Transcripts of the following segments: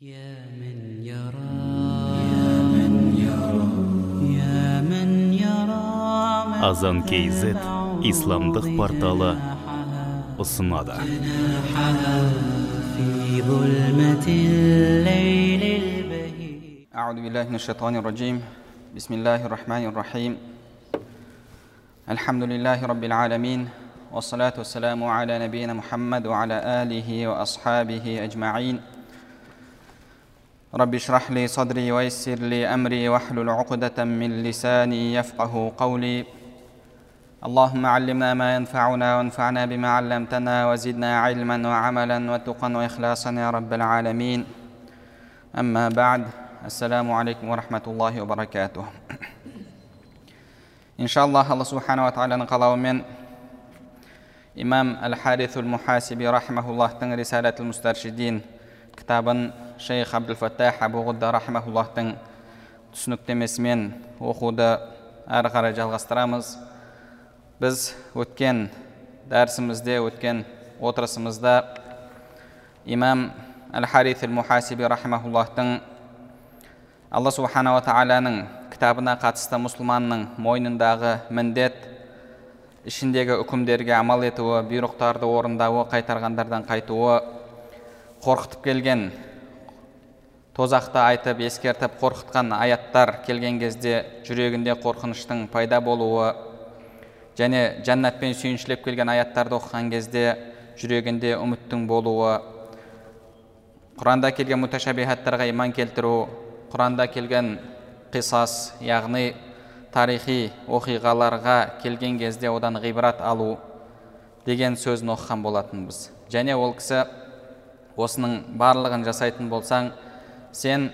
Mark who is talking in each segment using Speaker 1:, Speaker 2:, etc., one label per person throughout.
Speaker 1: يا من يرى يا من يرى يا من يرى
Speaker 2: азан kz исламдық порталы ұсынады
Speaker 1: في ظلمة الليل البهيج
Speaker 3: أعوذ بالله من الشيطان الرجيم بسم الله الرحمن الرحيم الحمد لله رب العالمين والصلاة والسلام على نبينا محمد وعلى آله وأصحابه أجمعين رب اشرح لي صدري ويسر لي أمري واحلل عقدة من لساني يفقه قولي. اللهم علمنا ما ينفعنا وانفعنا بما علمتنا وزدنا علما وعملا وتقا وإخلاصا يا رب العالمين. أما بعد السلام عليكم ورحمة الله وبركاته. إن شاء الله الله سبحانه وتعالى نقلوا من إمام الحارث المحاسبي رحمه الله تن رسالة المسترشدين. Кітабын шейх абдул фаттах абу ғудда рахмауллахтың түсініктемесімен оқуды әрі қарай жалғастырамыз. Біз өткен дәрісімізде өткен отырысымызда имам әл харис мухасиби рахмауллахтың алла субханала тағаланың кітабына қатысты мұсылманның мойнындағы міндет ішіндегі үкімдерге амал етуі бұйрықтарды орындауы қайтарғандардан қайтуы қорқытып келген тозақты айтып ескертіп қорқытқан аяттар келген кезде жүрегінде қорқыныштың пайда болуы және жәннатпен сүйіншілеп келген аяттарды оқыған кезде жүрегінде үміттің болуы құранда келген муташабихаттарға иман келтіру құранда келген қисас яғни тарихи оқиғаларға келген кезде одан ғибрат алу деген сөзін оқыған болатынбыз. Және ол кісі осының барлығын жасайтын болсаң сен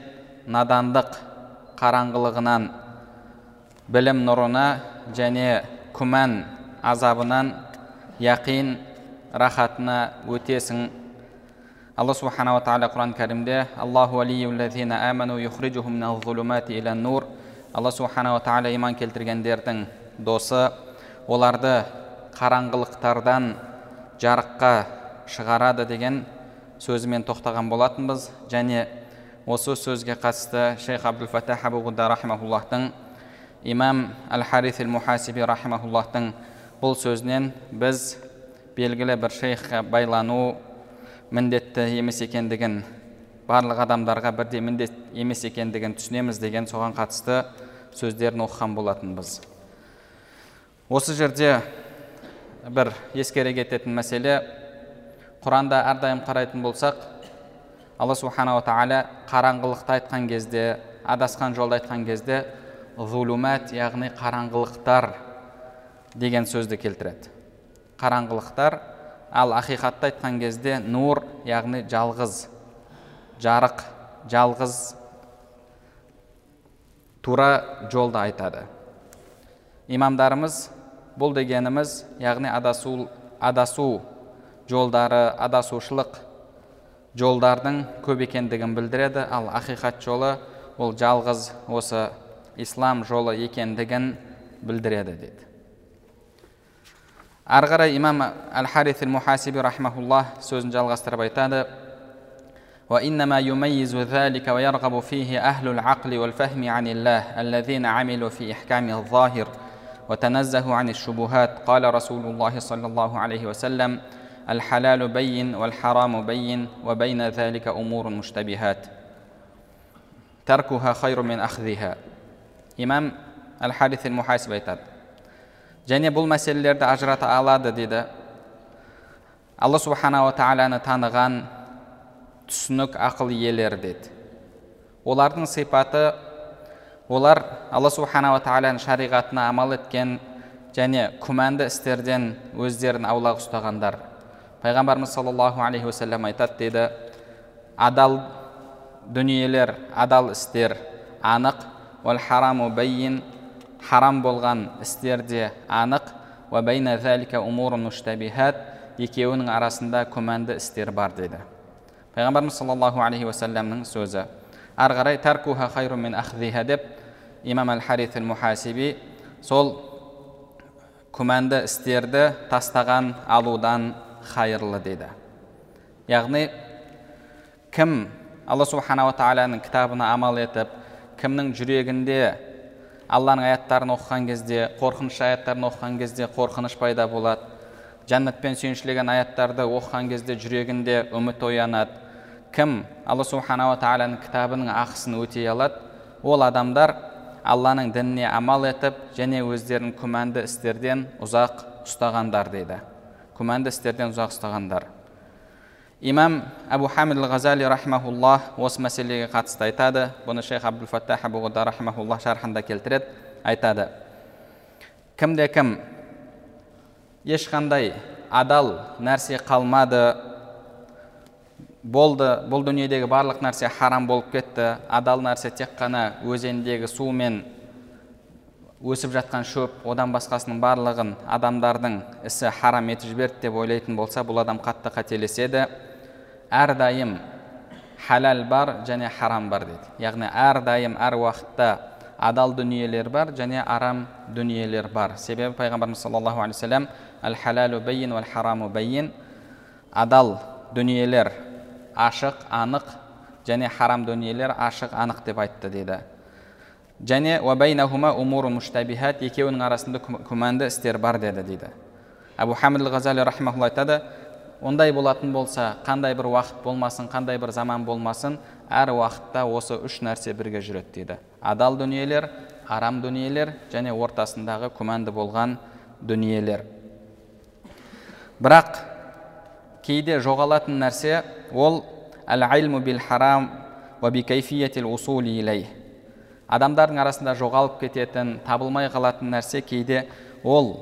Speaker 3: надандық қараңғылығынан білім нұрына және күмән азабынан яқин рахатына өтесің. Алла субханала тағала құран кәрімде аллаху алла субханала тағала иман келтіргендердің досы оларды қараңғылықтардан жарыққа шығарады деген сөзімен тоқтаған болатынбыз. Және осы сөзге қатысты шейх абдул фатах абу имам әл харис әл мухасиби рахимахуллахтың бұл сөзінен біз белгілі бір шейхқа байлану міндетті емес екендігін барлық адамдарға бірдей міндет емес екендігін түсінеміз деген соған қатысты сөздерін оқыған болатынбыз. Осы жерде бір ескере кететін мәселе құранда әрдайым қарайтын болсақ алла субханала тағала қараңғылықты айтқан кезде адасқан жолды айтқан кезде зулумат яғни қараңғылықтар деген сөзді келтіреді. Қараңғылықтар ал ақиқатты айтқан кезде нур яғни жалғыз жарық жалғыз тура жолды айтады. Имамдарымыз бұл дегеніміз яғни адасу, адасу жолдары адасушылық жолдардың көп екендігін білдіреді ал ақиқат жолы ол жалғыз осы ислам жолы екендігін білдіреді деді ары қарай имам әл харис мухасиби рахмауллах сөзін жалғастырып айтады وإنما يميز ذلك ويرغب فيه أهل العقل والفهم عن الله الذين عملوا في إحكام الظاهر وتنزهوا عن الشبهات قال رسول الله صلى الله عليه وسلم الحلال بين والحرام بين وبين ذلك أمور مشتبهات تركها خير من أخذها имам әл харис мухасиб айтады және бұл мәселелерді ажырата алады дейді алла субханала тағаланы таныған түсінік ақыл иелері деді олардың сипаты олар алла субханала тағаланың шариғатына амал еткен және күмәнді істерден өздерін аулақ ұстағандар пайғамбарымыз саллаллаху алейхи уассалам айтады дейді адал дүниелер адал істер анық уәл хараму бәйин харам болған істер де анық екеуінің арасында күмәнді істер бар дейді пайғамбарымыз саллаллаху алейхи уассаламның сөзі ары қарай таркуха хайру min ахзиха деп имам әл харис мухасиби сол күмәнді істерді тастаған алудан хайырлы дейді яғни кім алла субханала тағаланың кітабына амал етіп кімнің жүрегінде алланың аяттарын оқыған кезде қорқыныш аяттарын оқыған кезде қорқыныш пайда болады жәннатпен сүйіншілеген аяттарды оқыған кезде жүрегінде үміт оянады кім алла субханала тағаланың кітабының ақысын өтей алады ол адамдар алланың дініне амал етіп және өздерін күмәнді істерден ұзақ ұстағандар дейді күмәнді істерден ұзақ ұстағандар. Имам әбу хамид ғазали рахмауллах осы мәселеге қатысты айтады. Бұны шейх абдул фаттах абу рахмауллах шархында келтіреді айтады. Кімде кім? Ешқандай адал нәрсе қалмады болды бұл дүниедегі барлық нәрсе харам болып кетті адал нәрсе тек қана өзендегі су мен өсіп жатқан шөп одан басқасының барлығын адамдардың ісі харам етіп жіберді деп ойлайтын болса бұл адам қатты қателеседі. Әрдайым халал бар және харам бар дейді яғни әрдайым әр уақытта адал дүниелер бар және арам дүниелер бар. Себебі пайғамбарымыз саллаллаху алейхи вассалам әл халалу бәйин уәл хараму бәйин адал дүниелер ашық анық және харам дүниелер ашық анық деп айтты дейді және умуру муштабихат екеуінің арасында күмәнді істер бар деді дейді. Әбу хамид ғазали рахмаулла айтады ондай болатын болса қандай бір уақыт болмасын қандай бір заман болмасын әр уақытта осы үш нәрсе бірге жүреді дейді. Адал дүниелер арам дүниелер және ортасындағы күмәнді болған дүниелер бірақ кейде жоғалатын нәрсе ол адамдардың арасында жоғалып кететін табылмай қалатын нәрсе кейде ол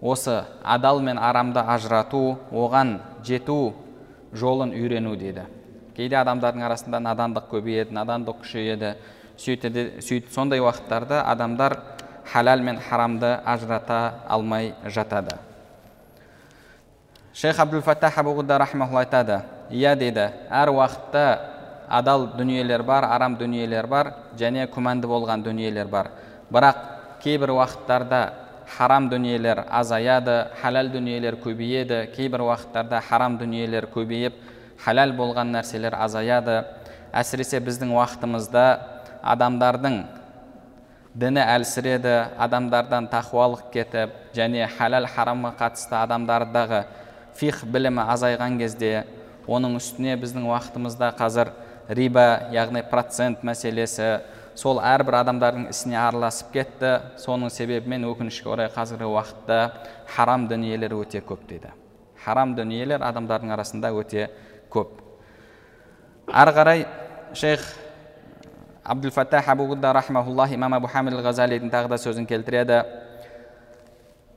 Speaker 3: осы адал мен арамды ажырату оған жету жолын үйрену дейді. Кейде адамдардың арасында надандық көбейеді надандық күшейеді. Сөйтеді сөйтіп сондай уақыттарда адамдар халал мен харамды ажырата алмай жатады. Шейх абдул фаттах айтады иә дейді әр уақытта адал дүниелер бар арам дүниелер бар және күмәнді болған дүниелер бар. Бірақ кейбір уақыттарда харам дүниелер азаяды халал дүниелер көбейеді кейбір уақыттарда харам дүниелер көбейіп халал болған нәрселер азаяды. Әсіресе біздің уақытымызда адамдардың діні әлсіреді адамдардан тақуалық кетіп және халал харамға қатысты адамдардағы фих білімі азайған кезде оның үстіне біздің уақытымызда қазір риба яғни процент мәселесі сол әрбір адамдардың ісіне араласып кетті соның себебімен өкінішке орай қазіргі уақытта харам дүниелер өте көп дейді харам дүниелер адамдардың арасында өте көп ары қарай шейх абдул фаттах абугудда рахмауллах имам абу хамид ғазалидің тағы да сөзін келтіреді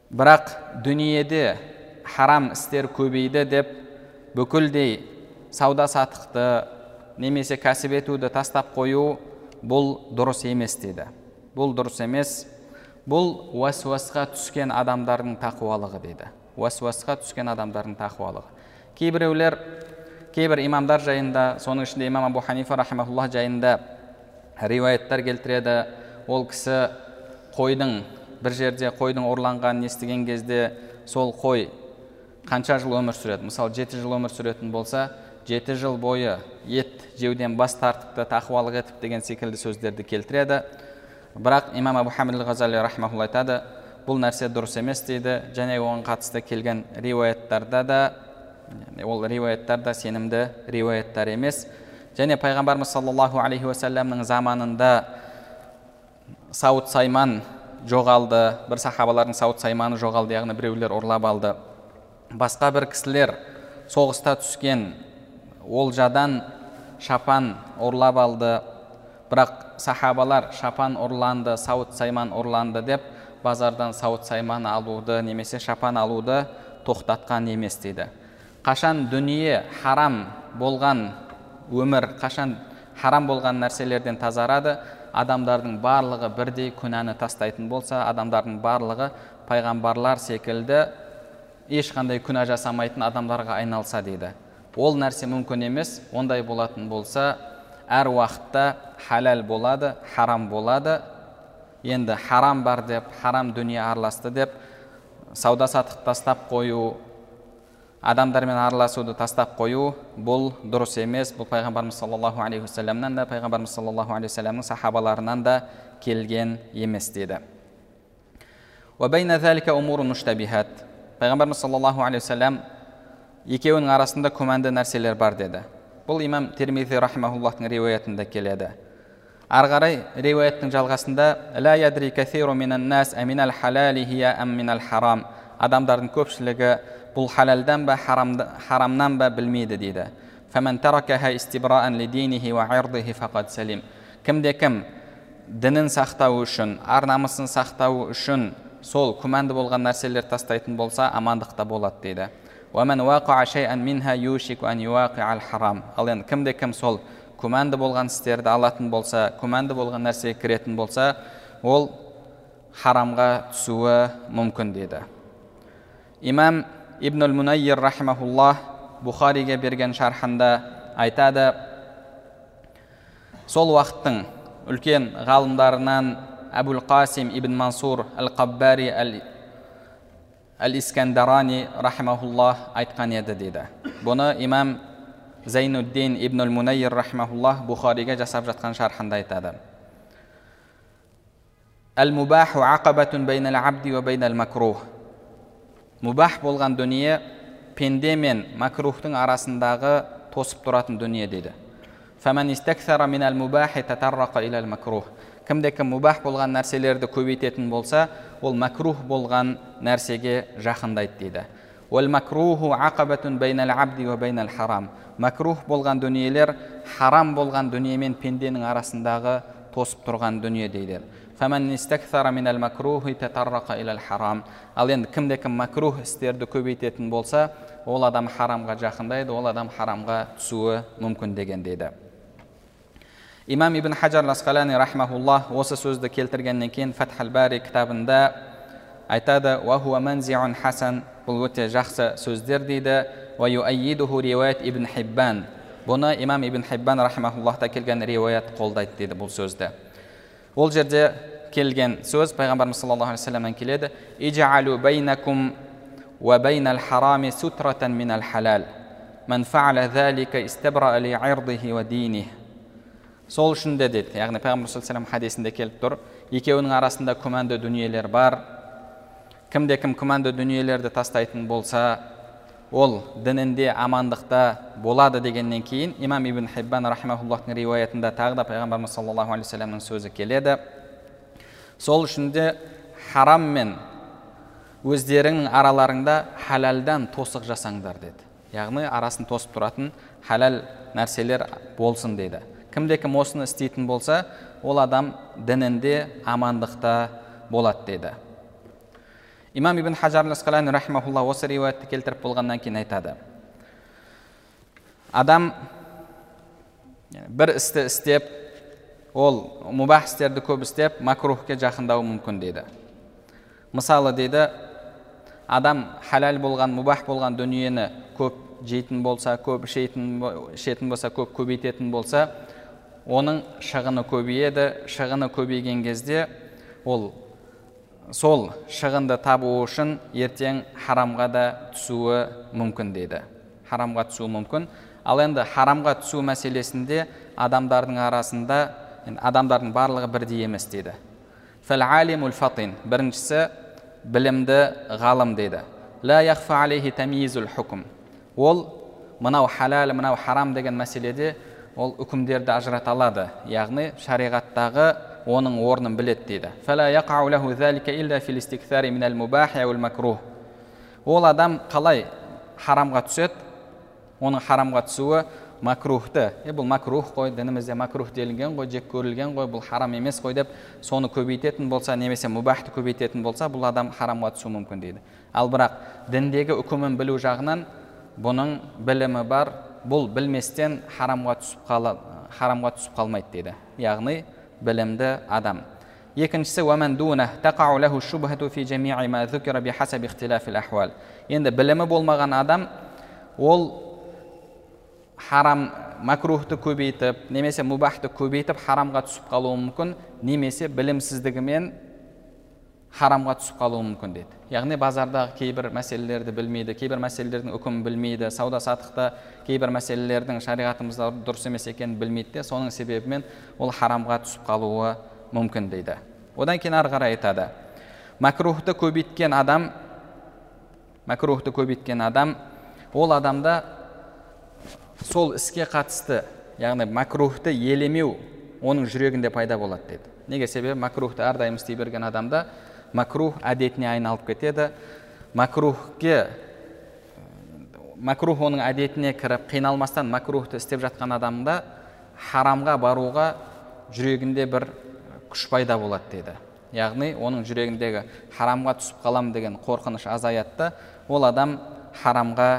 Speaker 3: бірақ дүниеде харам істер көбейді деп бүкілдей сауда саттықты немесе кәсіп етуді тастап қою бұл дұрыс емес дейді. Бұл дұрыс емес. Бұл уәсуасқа түскен адамдардың тақуалығы дейді. Уәсуасқа түскен адамдардың тақуалығы. Кейбіреулер кейбір имамдар жайында соның ішінде имам абу ханифа рахимаулла жайында риуаяттар келтіреді. Ол кісі қойдың бір жерде қойдың ұрланғанын естіген кезде сол қой қанша жыл өмір сүреді? Мысалы жеті жыл өмір сүретін болса жеті жыл бойы ет жеуден бас тартыпты тақуалық етіп деген секілді сөздерді келтіреді. Бірақ имам абу хамид ғазали рахмаулла айтады бұл нәрсе дұрыс емес дейді және оған қатысты келген риуаяттарда да ол риуаяттар да сенімді риуаяттар емес. Және пайғамбарымыз саллаллаху алейхи уассаламның заманында сауыт сайман жоғалды бір сахабалардың сауыт сайманы жоғалды яғни біреулер ұрлап алды. Басқа бір кісілер соғыста түскен олжадан шапан ұрлап алды. Бірақ сахабалар шапан ұрланды сауыт сайман ұрланды деп базардан сауыт сайман алуды немесе шапан алуды тоқтатқан емес дейді. Қашан дүние харам болған өмір қашан харам болған нәрселерден тазарады адамдардың барлығы бірдей күнәні тастайтын болса адамдардың барлығы пайғамбарлар секілді ешқандай күнә жасамайтын адамдарға айналса дейді. Ол нәрсе мүмкін емес ондай болатын болса әр уақытта халал болады харам болады. Енді харам бар деп харам дүние араласты деп сауда саттық тастап қою адамдармен араласуды тастап қою бұл дұрыс емес. Бұл пайғамбарымыз саллаллаху алейхи уассаламнан да пайғамбарымыз саллаллаху алейхи уассаламның сахабаларынан да келген емес деді. Пайғамбарымыз саллаллаху алейхи уассалам екеуінің арасында күмәнді нәрселер бар деді. Бұл имам термизи рахимахуллахтың риуаятында келеді. Ары қарай риуаяттың жалғасында адамдардың көпшілігі бұл халалдан ба харамнан ба білмейді дейді. Кімде кім дінін сақтау үшін ар намысын сақтау үшін сол күмәнді болған нәрселер тастайтын болса амандықта болады дейді. Ал енді кімде кім сол күмәнді болған істерді алатын болса күмәнді болған нәрсеге кіретін болса ол харамға түсуі мүмкін дейді имам ибн мунайир рахимахуллах бұхариге берген шархында айтады сол уақыттың үлкен ғалымдарынан әбул қасим ибн мансур әл қаббари әл искандарани рахимахуллах айтқан еді дейді бұны имам зайнуддин ибн мунайир рахимахуллах бұхариге жасап жатқан шархында айтады әл мубаху ақабатун байнал абди уа байнал макрух мубах болған дүние пенде мен макрухтың арасындағы тосып тұратын дүние дейді кімде кім мубах болған нәрселерді көбейтетін болса ол макрух болған нәрсеге жақындайды дейді. Макрух болған дүниелер харам болған дүние мен пенденің арасындағы тосып тұрған дүние дейді. Ал енді кімде кім макрух істерді көбейтетін болса ол адам харамға жақындайды ол адам харамға түсуі мүмкін деген дейді. Имам ибн хаджар асқалани рахмауллах осы сөзді келтіргеннен кейін фатхал бари кітабында айтады хасан бұл өте жақсы сөздер дейді ибн хиббан бұны имам ибн хиббан рахмауллахта келген риуаят қолдайды дейді бұл сөзді ол жерде келген сөз пайғамбарымыз саллаллаху алейхи вассаламнан келеді ижалу байнакум уа байнал харами сутратан минал халал ман фаала залика истабра ли ирдихи ва диних сол үшін де деді. Яғни пайғамбар саллаллаху хадисінде келіп тұр. Екеуінің арасында күмәнді дүниелер бар. Кімде кім күмәнді дүниелерді тастайтын болса ол дінінде амандықта болады дегеннен кейін имам ибн хиббан рахимахуллахтың риуаятында тағы да пайғамбарымыз саллаллаху алейхи вассаламның сөзі келеді. Сол үшін де харам мен өздеріңнің араларыңда халалдан тосық жасаңдар деді. Яғни арасын тосып тұратын халал нәрселер болсын деді. Кімде кім осыны істейтін болса ол адам дінінде амандықта болады деді. Имам ибн хажар осы риуаятты келтіріп болғаннан кейін айтады. Адам бір істі істеп ол мубах істерді көп істеп макрухке жақындауы мүмкін дейді. Мысалы дейді адам халал болған мубах болған дүниені көп жейтін болса көп ішетін, ішетін болса көп көбейтетін болса оның шығыны көбейеді шығыны көбейген кезде ол сол шығынды табу үшін ертең харамға да түсуі мүмкін дейді. Харамға түсуі мүмкін. Ал енді харамға түсу мәселесінде адамдардың арасында адамдардың барлығы бірдей емес дейді. Фатин. Біріншісі білімді ғалым дейді. Ол мынау халал мынау харам деген мәселеде ол үкімдерді ажырата алады. Яғни шариғаттағы оның орнын біледі дейді. Ол адам қалай харамға түседі? Оның харамға түсуі макрухты е бұл макрух қой дінімізде макрух делінген ғой жек көрілген ғой бұл харам емес қой деп соны көбейтетін болса немесе мубахты көбейтетін болса бұл адам харамға түсуі мүмкін дейді. Ал бірақ діндегі үкімін білу жағынан бұның білімі бар бұл білместен харамға түсіп қала, харамға түсіп қалмайды дейді яғни білімді адам. Екіншісі енді білімі болмаған адам ол харам макрухты көбейтіп немесе мубахты көбейтіп харамға түсіп қалуы мүмкін немесе білімсіздігімен харамға түсіп қалуы мүмкін деді яғни базардағы кейбір мәселелерді білмейді кейбір мәселелердің үкімін білмейді сауда саттықта кейбір мәселелердің шариғатымызда дұрыс емес екенін білмейді де соның себебімен ол харамға түсіп қалуы мүмкін дейді одан кейін ары қарай айтады мәкрухты көбейткен адам мәкрухты көбейткен адам ол адамда сол іске қатысты яғни макрухты елемеу оның жүрегінде пайда болады деді неге себебі макрухты әрдайым істей берген адамда макрух әдетіне айналып кетеді макрухке макрух оның әдетіне кіріп қиналмастан макрухты істеп жатқан адамда харамға баруға жүрегінде бір күш пайда болады дейді яғни оның жүрегіндегі харамға түсіп қалам деген қорқыныш азаяды ол адам харамға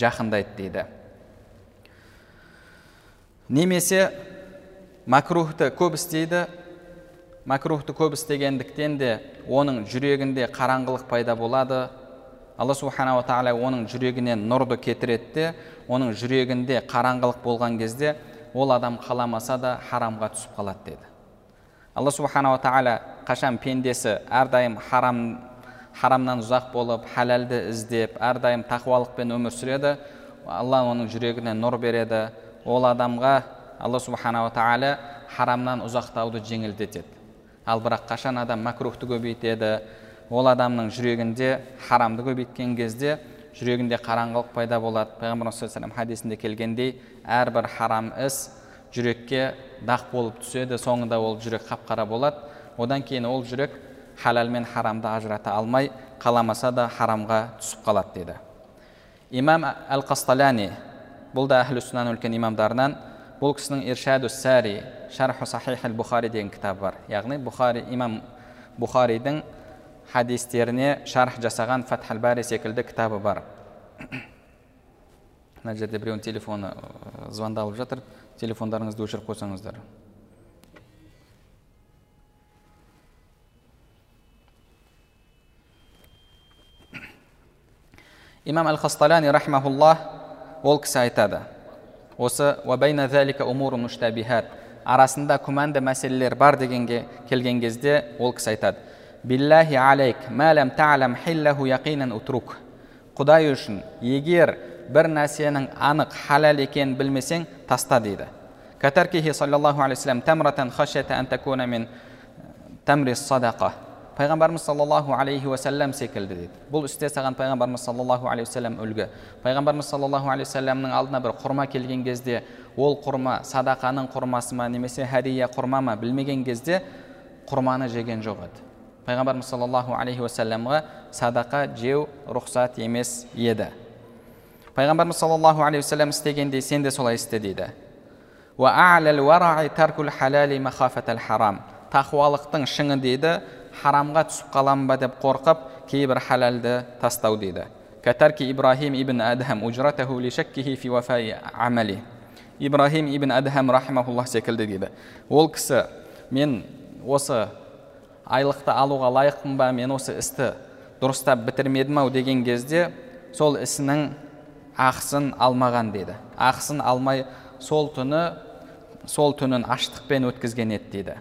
Speaker 3: жақындайды дейді немесе макрухты көп істейді макрухты көп істегендіктен де оның жүрегінде қараңғылық пайда болады. Алла субханала тағала оның жүрегінен нұрды кетіреді де оның жүрегінде қараңғылық болған кезде ол адам қаламаса да харамға түсіп қалады деді. Алла субханала тағала қашан пендесі әрдайым харам харамнан ұзақ болып халалды іздеп әрдайым тақуалықпен өмір сүреді алла оның жүрегіне нұр береді. Ол адамға алла субханала тағала харамнан ұзақтауды жеңілдетеді. Ал бірақ қашан адам макрухты көбейтеді? Ол адамның жүрегінде харамды көбейткен кезде жүрегінде қараңғылық пайда болады. Пайғамбарымыз саллаллаху хадисінде келгендей әрбір харам іс жүрекке дақ болып түседі. Соңында ол жүрек қап қара болады. Одан кейін ол жүрек халал мен харамды ажырата алмай қаламаса да харамға түсіп қалады деді. Имам әл қасталяни бұл да әхлі үлкен имамдарынан бұл кісінің иршаду сәри шарху сахих әл бұхари деген кітабы бар яғни бұхари имам бұхаридің хадистеріне шарх жасаған фатхал бари секілді кітабы бар мына жерде біреудің телефоны звондалып жатыр телефондарыңызды өшіріп қойсаңыздар имам әл хасталяни рахмауллах ол кісі айтады осы арасында күмәнді мәселелер бар дегенге келген кезде ол кісі айтады. Биллахи алейк утрук құдай үшін егер бір нәрсенің анық халал екенін білмесең таста дейді. Саллаллаху садақа пайғамбарымыз саллаллаху алейхи уассалам секілді дейді бұл істе саған пайғамбарымыз саллаллаху алейхи уассалам үлгі пайғамбарымыз саллаллаху алейхи уассаламның алдына бір құрма келген кезде ол құрма садақаның құрмасы ма немесе хәдия құрма ма білмеген кезде құрманы жеген жоқ еді пайғамбарымыз саллаллаху алейхи уассаламға садақа жеу рұқсат емес еді пайғамбарымыз саллаллаху алейхи уассалам істегендей сен де солай істе дейді тақуалықтың шыңы дейді харамға түсіп қалам ба деп қорқып кейбір халалды тастау дейді катарки ибрахим ибн адхам амали ибрахим ибн адхам рахимахуллах секілді дейді ол кісі мен осы айлықты алуға лайықпын ба мен осы істі дұрыстап бітірмедім ау деген кезде сол ісінің ақысын алмаған дейді ақысын алмай сол түні сол түнін аштықпен өткізген еді дейді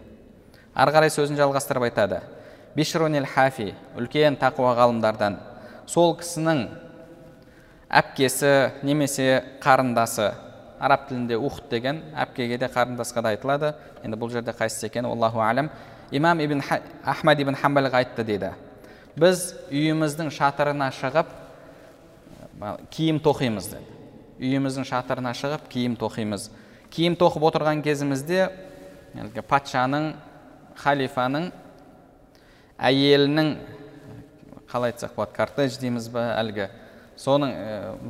Speaker 3: ары қарай сөзін жалғастырып айтады бишрунил хафи үлкен тақуа ғалымдардан. Сол кісінің әпкесі немесе қарындасы араб тілінде ухт деген әпкеге де қарындасқа да айтылады. Енді бұл жерде қайсысы екені аллаху әлем имам ибн ахмад ибн хамбалға айтты дейді. Біз үйіміздің шатырына шығып киім тоқимыз деді. Үйіміздің шатырына шығып киім тоқимыз киім тоқып отырған кезімізде патшаның халифаның әйелінің қалай айтсақ болады кортеж дейміз ба әлгі? Соның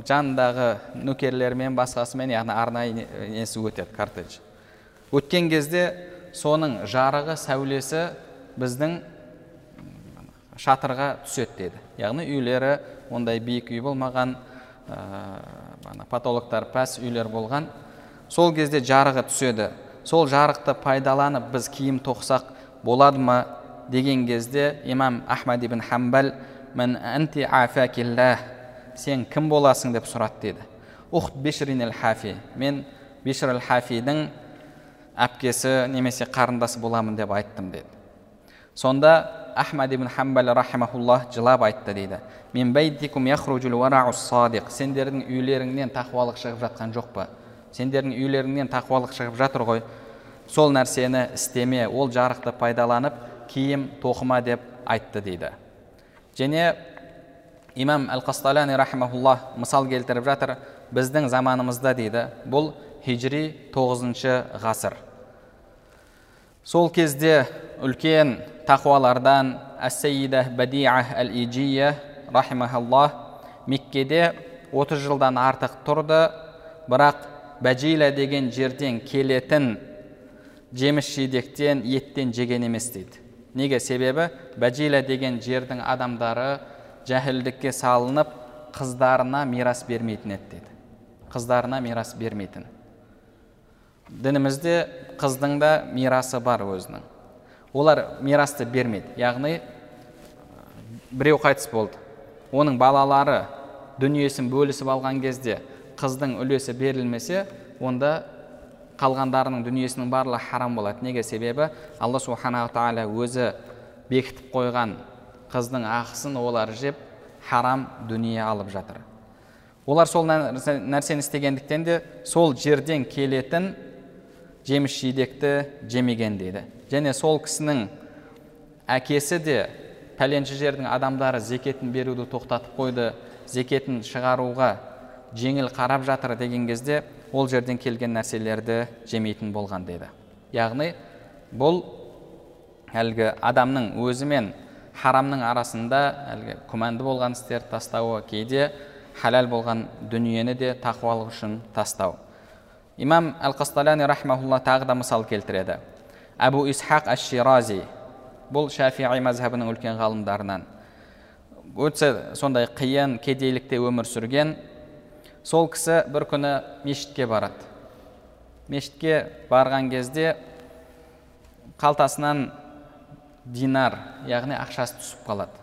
Speaker 3: жанындағы нөкерлерімен басқасымен яғни арнайы несі өтеді кортеж. Өткен кезде соның жарығы сәулесі біздің шатырға түседі деді. Яғни үйлері ондай биік үй болмаған ә, потологтар пәс үйлер болған. Сол кезде жарығы түседі. Сол жарықты пайдаланып біз киім тоқсақ болады ма? Деген кезде имам ахмад ибн хамбал анти сен кім боласың деп сұрады деді ухт бишрин хафи мен бишр әл хафидің әпкесі немесе қарындасы боламын деп айттым деді сонда ахмад ибн хамбал рахимахуллах жылап айтты дейді мен садиқ сендердің үйлеріңнен тақуалық шығып жатқан жоқ па сендердің үйлеріңнен тақуалық шығып жатыр ғой сол нәрсені істеме ол жарықты пайдаланып киім тоқыма деп айтты дейді және имам әл қасталани рахимахуллах мысал келтіріп жатыр. Біздің заманымызда дейді бұл хижри тоғызыншы ғасыр. Сол кезде үлкен тақуалардан әссейида бадиа әл ижия рахимахаллах меккеде 30 жылдан артық тұрды. Бірақ бәжила деген жерден келетін жеміс жидектен еттен жеген емес дейді. Неге себебі бәжила деген жердің адамдары жәһілдікке салынып қыздарына мирас бермейтін еді дейді. Қыздарына мирас бермейтін. Дінімізде қыздың да мирасы бар өзінің. Олар мирасты бермейді. Яғни біреу қайтыс болды. Оның балалары дүниесін бөлісіп алған кезде қыздың үлесі берілмесе онда қалғандарының дүниесінің барлығы харам болады. Неге? Себебі алла субханала тағала өзі бекітіп қойған қыздың ақысын олар жеп харам дүние алып жатыр. Олар сол нәрсені істегендіктен де сол жерден келетін жеміс жидекті жемеген дейді. Және сол кісінің әкесі де пәленші жердің адамдары зекетін беруді тоқтатып қойды зекетін шығаруға жеңіл қарап жатыр деген кезде ол жерден келген нәрселерді жемейтін болған деді. Яғни бұл әлгі адамның өзімен харамның арасында әлгі күмәнді болған істерді тастауы кейде халал болған дүниені де тақуалық үшін тастау. Имам әл қасталяни рахмаулла тағы да мысал келтіреді. Әбу исхақ әш ширази бұл шафии мазхабының үлкен ғалымдарынан. Өте сондай қиын кедейлікте өмір сүрген сол кісі бір күні мешітке барады. Мешітке барған кезде қалтасынан динар яғни ақшасы түсіп қалады.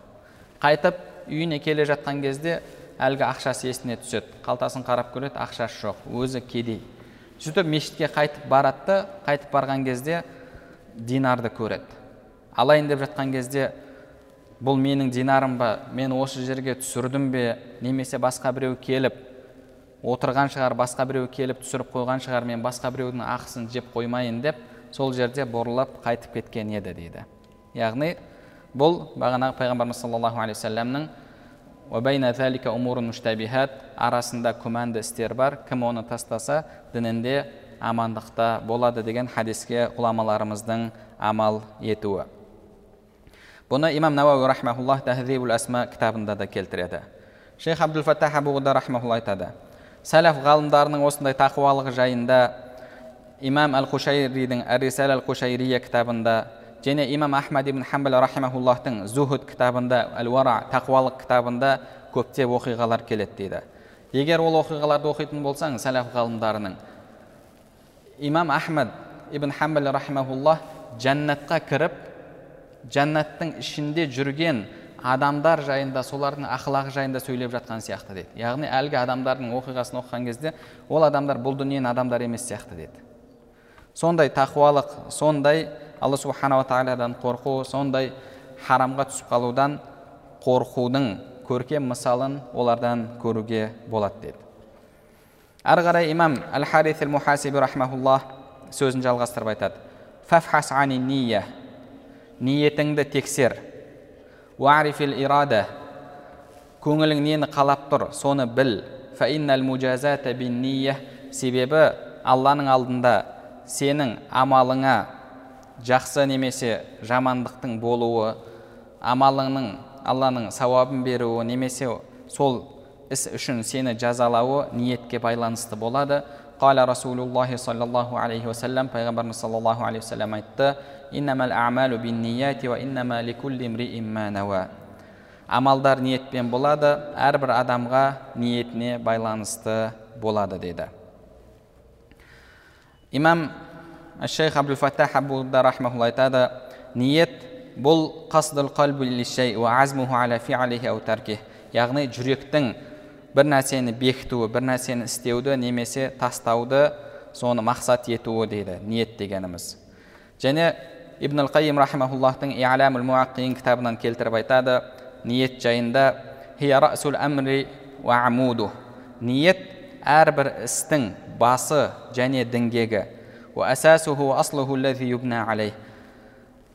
Speaker 3: Қайтып үйіне келе жатқан кезде әлгі ақшасы есіне түседі. Қалтасын қарап көреді ақшасы жоқ өзі кедей. Сөйтіп мешітке қайтып барады да қайтып барған кезде динарды көреді. Алайын деп жатқан кезде бұл менің динарым ба? Мен осы жерге түсірдім бе? Немесе басқа біреу келіп отырған шығар басқа біреу келіп түсіріп қойған шығар мен басқа біреудің ақысын жеп қоймайын деп сол жерде бұрылып қайтып кеткен еді дейді. Яғни бұл бағанағы пайғамбарымыз саллаллаху алейхи вассаламның арасында күмәнді істер бар. Кім оны тастаса дінінде амандықта болады деген хадиске ғұламаларымыздың амал етуі. Бұны имам науауи рахмауллах тахзибул асма кітабында да келтіреді. Шейх абдул фаттах айтады. Сәләф ғалымдарының осындай тақуалығы жайында имам әл қушайридің әрисал әл қушайрия кітабында және имам ахмад ибн хамбал рахимахуллахтың зухуд кітабында әл уара тақуалық кітабында көптеп оқиғалар келеді дейді. Егер ол оқиғаларды оқитын болсаң сәләф ғалымдарының имам ахмад ибн хамбал рахимахуллах жәннатқа кіріп жәннаттың ішінде жүрген адамдар жайында солардың ақылағы жайында сөйлеп жатқан сияқты дейді яғни әлгі адамдардың оқиғасын оқыған кезде ол адамдар бұл дүниенің адамдары емес сияқты деді. Сондай тақуалық сондай алла субханала тағаладан қорқу сондай харамға түсіп қалудан қорқудың көркем мысалын олардан көруге болады деді. Ары қарай имам әл харис мухасиби сөзін жалғастырып айтады. Фафхас ани ниетіңді тексер. Уарифил ирада көңілің нені қалап тұр соны біл себебі алланың алдында сенің амалыңа жақсы немесе жамандықтың болуы амалыңның алланың сауабын беруі немесе сол іс үшін сені жазалауы ниетке байланысты болады қала расулуллахи саллаллаху алейхи уассалам пайғамбарымыз саллаллаху алейхи уассалам айтты амалдар ниетпен болады әрбір адамға ниетіне байланысты болады деді. Имам шейх абдул фаттах абуда рахмаулла айтады ниет бұл яғни жүректің бір нәрсені бекітуі бір нәрсені істеуді немесе тастауды соны мақсат етуі дейді ниет дегеніміз. Және ибн ал қайим рахимахуллахтың иаламул муаққиин кітабынан келтіріп айтады ниет жайында «Хия расул амри уа амуду». ниет әрбір істің басы және діңгегі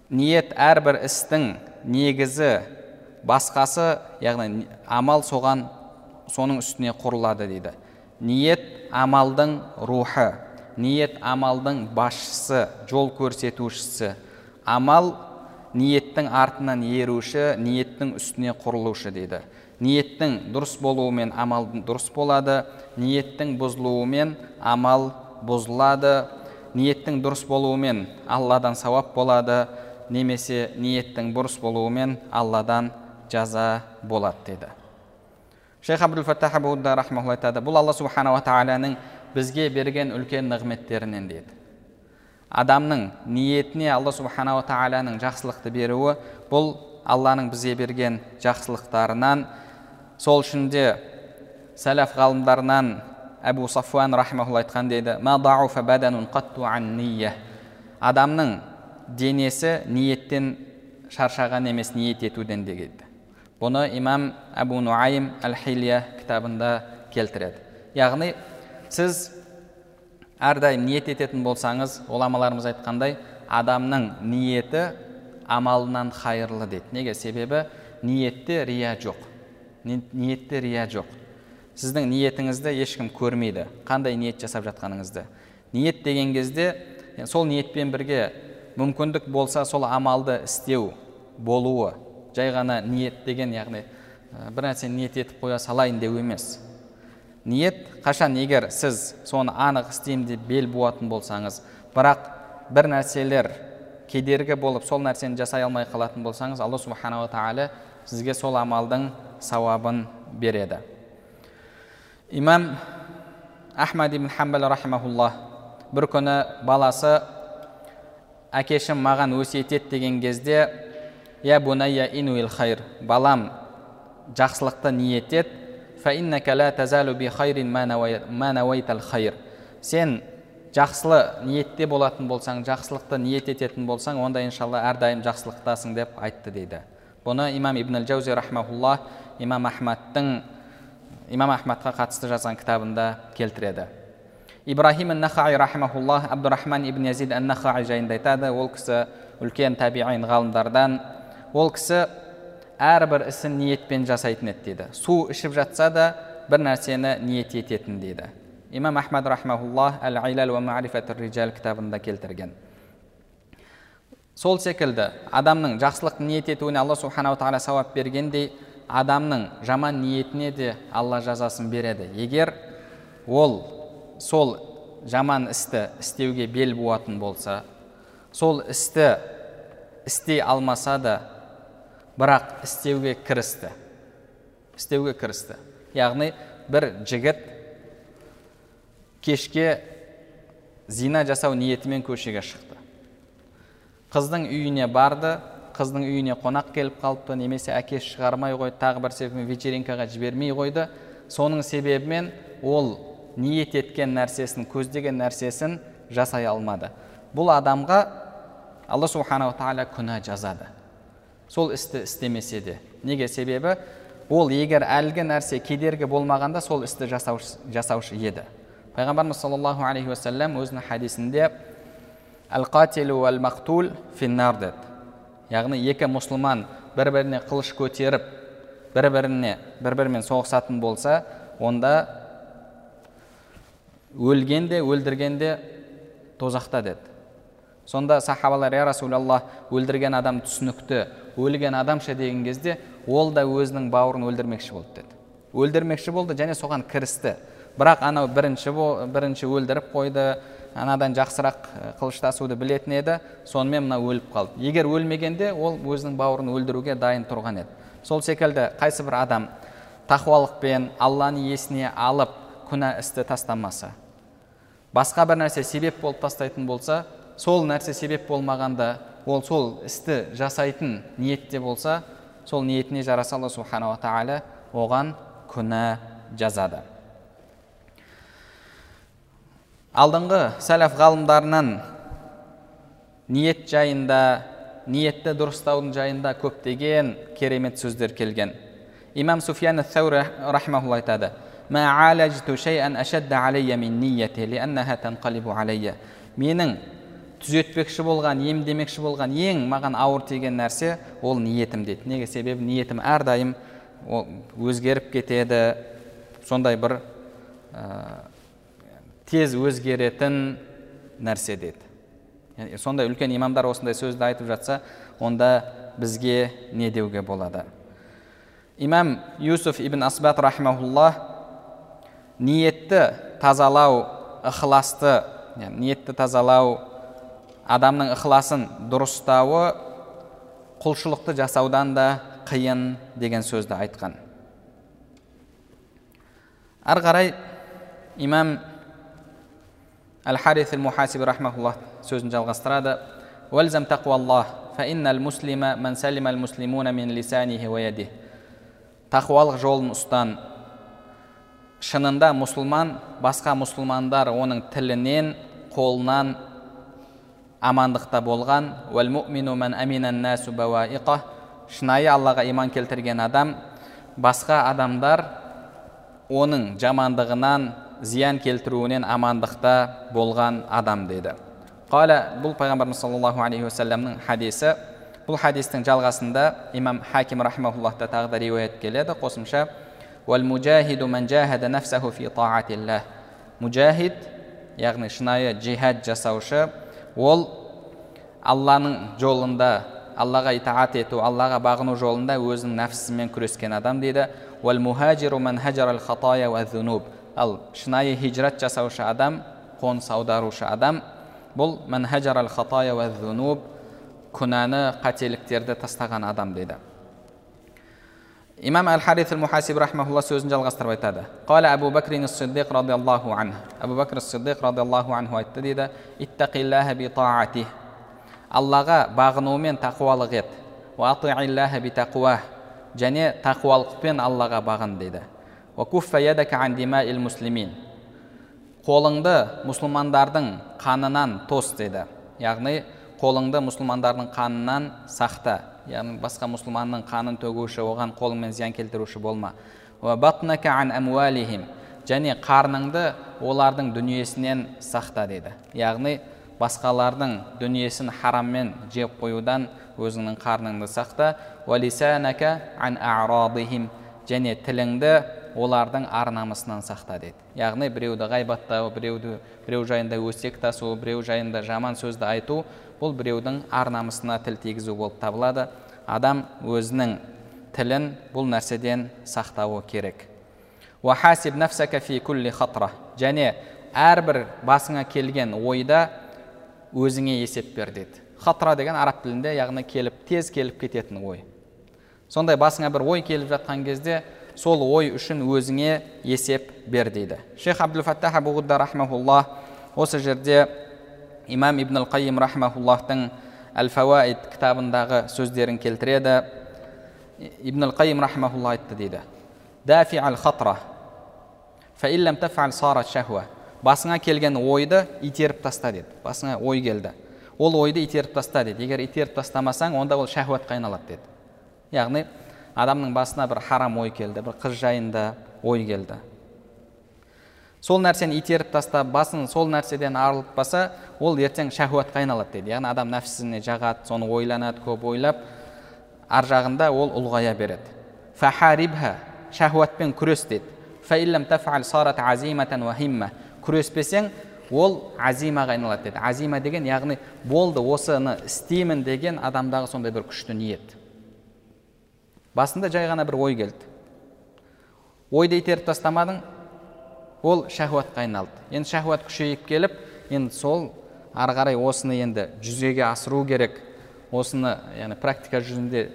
Speaker 3: ниет әрбір істің негізі басқасы яғни амал соған соның үстіне құрылады дейді ниет амалдың рухы ниет амалдың басшысы жол көрсетушісі амал ниеттің артынан еруші ниеттің үстіне құрылушы дейді. Ниеттің дұрыс болуымен амал дұрыс болады ниеттің бұзылуымен амал бұзылады ниеттің дұрыс болуымен алладан сауап болады немесе ниеттің бұрыс болуымен алладан жаза болады дейді шейх абдул фаттах айтады бұл алла субханала тағаланың бізге берген үлкен нығметтерінен дейді адамның ниетіне алла субханала тағаланың жақсылықты беруі бұл алланың бізге берген жақсылықтарынан. Сол үшін де сәләф ғалымдарынан әбу сафуан рахимаулла айтқан дейді адамның денесі ниеттен шаршаған емес ниет етуден дегенді бұны имам әбу нуайм әл хилия кітабында келтіреді. Яғни сіз әрдайым ниет ететін болсаңыз ғұламаларымыз айтқандай адамның ниеті амалынан хайырлы дейді. Неге? Себебі ниетте рия жоқ. Ниетте рия жоқ. Сіздің ниетіңізді ешкім көрмейді. Қандай ниет жасап жатқаныңызды. Ниет деген кезде сол ниетпен бірге мүмкіндік болса сол амалды істеу болуы жай ғана ниет деген яғни бір нәрсені ниет етіп қоя салайын деу емес. Ниет қашан? Егер сіз соны анық істеймін деп бел буатын болсаңыз бірақ бір нәрселер кедергі болып сол нәрсені жасай алмай қалатын болсаңыз алла субханала тағала сізге сол амалдың сауабын береді. Имам ахмад ибн хамбал рахимахулла бір күні баласы әкешім маған өсиет ет деген кезде я бунайя инуил хайр балам жақсылықты ниет ет сен жақсылы ниетте болатын болсаң жақсылықты ниет ететін болсаң онда иншалла әрдайым жақсылықтасың деп айтты дейді. Бұны имам ибн жаузи рахмаулла имам ахмадтың имам ахмадқа қатысты жазған кітабында келтіреді. Ибрахим нахаи рахмаулла абдурахман ибн язид ан нахаи жайында айтады. Ол кісі үлкен табиин ғалымдардан. Ол кісі әрбір ісін ниетпен жасайтын еді дейді. Су ішіп жатса да бір нәрсені ниет ететін дейді. Имам ахмад рахмаулла әл айлал уа марифат риджал кітабында келтірген. Сол секілді адамның жақсылық ниет етуіне алла субханала тағала сауап бергендей адамның жаман ниетіне де алла жазасын береді. Егер ол сол жаман істі істеуге бел буатын болса сол істі істей алмаса да бірақ істеуге кірісті. Істеуге кірісті. Яғни бір жігіт кешке зина жасау ниетімен көшеге шықты. Қыздың үйіне барды қыздың үйіне қонақ келіп қалыпты немесе әкесі шығармай қойды тағы бір себебімен вечеринкаға жібермей қойды. Соның себебімен ол ниет еткен нәрсесін көздеген нәрсесін жасай алмады. Бұл адамға алла субханала тағала күнә жазады. Сол істі істемесе де. Неге себебі? Ол егер әлгі нәрсе кедергі болмағанда сол істі жасаушы, жасаушы еді. Пайғамбарымыз саллаллаху алейхи уассалам өзінің хадисінде әл қатилу әл мақтул финнар деді. Яғни екі мұсылман бір біріне қылыш көтеріп бір біріне бір бірімен соғысатын болса онда өлген де өлдірген де тозақта деді. Сонда сахабалар я расулаллах өлдірген адам түсінікті өлген адамша деген кезде ол да өзінің бауырын өлдірмекші болды деді. Өлдірмекші болды және соған кірісті. Бірақ анау бірінші бірінші өлдіріп қойды анадан жақсырақ қылыштасуды білетін еді сонымен мына өліп қалды. Егер өлмегенде ол өзінің бауырын өлдіруге дайын тұрған еді. Сол секілді қайсы бір адам тақуалықпен алланы есіне алып күнә істі тастамаса басқа бір нәрсе себеп болып тастайтын болса сол нәрсе себеп болмағанда ол сол істі жасайтын ниетте болса сол ниетіне жараса алла субханала тағала оған күнә жазады. Алдыңғы сәләф ғалымдарынан ниет жайында ниетті дұрыстаудың жайында көптеген керемет сөздер келген. Имам суфиян сәури рахмаулла айтады менің түзетпекші болған емдемекші болған ең маған ауыр тиген нәрсе ол ниетім дейді. Неге себебі? Ниетім әрдайым ол өзгеріп кетеді. Сондай бір ә, тез өзгеретін нәрсе деді сондай үлкен имамдар осындай сөзді айтып жатса онда бізге не деуге болады? Имам юсуф ибн асбат рахмаулла ниетті тазалау ықыласты ниетті тазалау адамның ықыласын дұрыстауы құлшылықты жасаудан да қиын деген сөзді айтқан. Ары қарай имам әл харис әл мухасиби рахмаулла сөзін жалғастырады тақуалық жолын ұстан шынында мұсылман басқа мұсылмандар оның тілінен қолынан амандықта болған. Шынайы аллаға иман келтірген адам. Басқа адамдар оның жамандығынан зиян келтіруінен амандықта болған адам деді. Қала бұл пайғамбарымыз саллаллаху алейхи уассаламның хадисі. Бұл хадистің жалғасында имам хаким рахмауллахта тағы да риуаят келеді. Қосымша мужахид яғни шынайы джихад жасаушы ол алланың жолында аллаға итаат ету аллаға бағыну жолында өзінің нәпсісімен күрескен адам дейді. Ал шынайы хижрат жасаушы адам қоныс аударушы адам бұл күнәні қателіктерді тастаған адам дейді. Имам әл харис мухасиб рахмаулла сөзін жалғастырып айтады қала әбу бәкрин сиддиқ радиаллаху ан әбу бәкір сиддиқ радиаллаху анху айтты дейді иттақиллаха аллаға бағынумен тақуалық ет және тақуалықпен аллаға бағын дейді қолыңды мұсылмандардың қанынан тос дейді яғни қолыңды мұсылмандардың қанынан сақта яғни басқа мұсылманның қанын төгуші оған қолыңмен зиян келтіруші болма. Және қарныңды олардың дүниесінен сақта дейді. Яғни басқалардың дүниесін хараммен жеп қоюдан өзіңнің қарныңды сақта. Және тіліңді олардың ар намысынан сақта дейді. Яғни біреуді ғайбаттау біреуді біреу жайында өсек тасу біреу жайында жаман сөзді айту бұл біреудің ар намысына тіл тигізу болып табылады. Адам өзінің тілін бұл нәрседен сақтауы керек. Және әрбір басыңа келген ойда өзіңе есеп бер деді хатра деген араб тілінде яғни келіп тез келіп кететін ой. Сондай басыңа бір ой келіп жатқан кезде сол ой үшін өзіңе есеп бер дейді. Шейх абдул фаттах осы жерде имам ибн ал қайым рахмауллахтың әл фауаид кітабындағы сөздерін келтіреді. Ибн ал қайым рахмаулла айтты дейді. Дафи ал хатра басыңа келген ойды итеріп таста деді. Басыңа ой келді. Ол ойды итеріп таста деді. Егер итеріп тастамасаң онда ол шахуатқа айналады деді. Яғни адамның басына бір харам ой келді бір қыз жайында ой келді. Сол нәрсені итеріп тастап басын сол нәрседен арылтпаса ол ертең шахуатқа айналады дейді. Яғни адам нәпсісіне жағады соны ойланады көп ойлап ар жағында ол ұлғая береді. Фахарибха шахуатпен күрес дейді. Күреспесең ол азимаға айналады деді азима деген яғни болды осыны істеймін деген адамдағы сондай бір күшті ниет. Басында жай ғана бір ой келді. Ойды итеріп тастамадың ол шахуатқа айналды. Енді шахуат күшейіп келіп енді сол ары қарай осыны енді жүзеге асыру керек. Осыны яғни практика жүзінде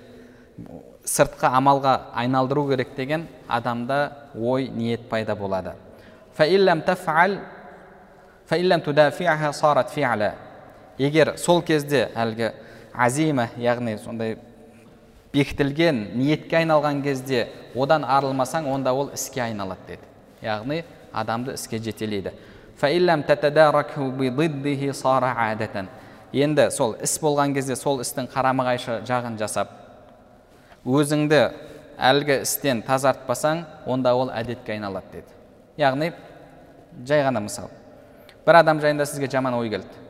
Speaker 3: сыртқы амалға айналдыру керек деген адамда ой ниет пайда болады. Егер сол кезде әлгі азима яғни сондай бекітілген ниетке айналған кезде одан арылмасаң онда ол іске айналады деді. Яғни адамды іске жетелейді енді сол іс болған кезде сол істің қарама қайшы жағын жасап өзіңді әлгі істен тазартпасаң онда ол әдетке айналады деді яғни жай ғана мысал бір адам жайында сізге жаман ой келді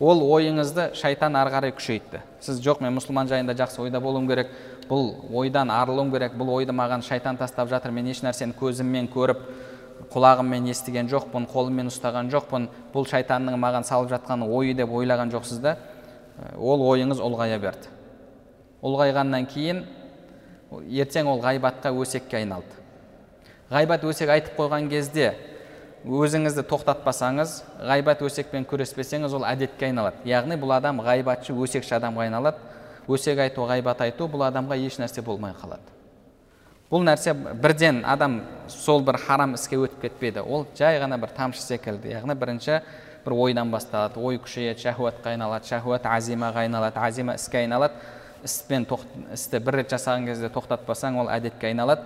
Speaker 3: ол ойыңызды шайтан ары қарай күшейтті сіз жоқ мен мұсылман жайында жақсы ойда болуым керек бұл ойдан арылуым керек бұл ойды маған шайтан тастап жатыр. Мен еш нәрсені көзіммен көріп құлағыммен естіген жоқпын қолыммен ұстаған жоқпын. Бұл шайтанның маған салып жатқан ойы деп ойлаған жоқсыз да ол ойыңыз ұлғая берді. Ұлғайғаннан кейін ертең ол ғайбатқа өсекке айналды. Ғайбат өсек айтып қойған кезде өзіңізді тоқтатпасаңыз ғайбат өсекпен күреспесеңіз ол әдетке айналады. Яғни бұл адам ғайбатшы өсекші адамға айналады. Өсек айту ғайбат айту бұл адамға еш нәрсе болмай қалады. Бұл нәрсе бірден адам сол бір харам іске өтіп кетпейді. Ол жай ғана бір тамшы секілді. Яғни бірінші бір ойдан басталады. Ой күшейеді шахуатқа айналады шахуат азимаға айналады азима іске айналады. Іспен істі бір рет жасаған кезде тоқтатпасаң ол әдетке айналады.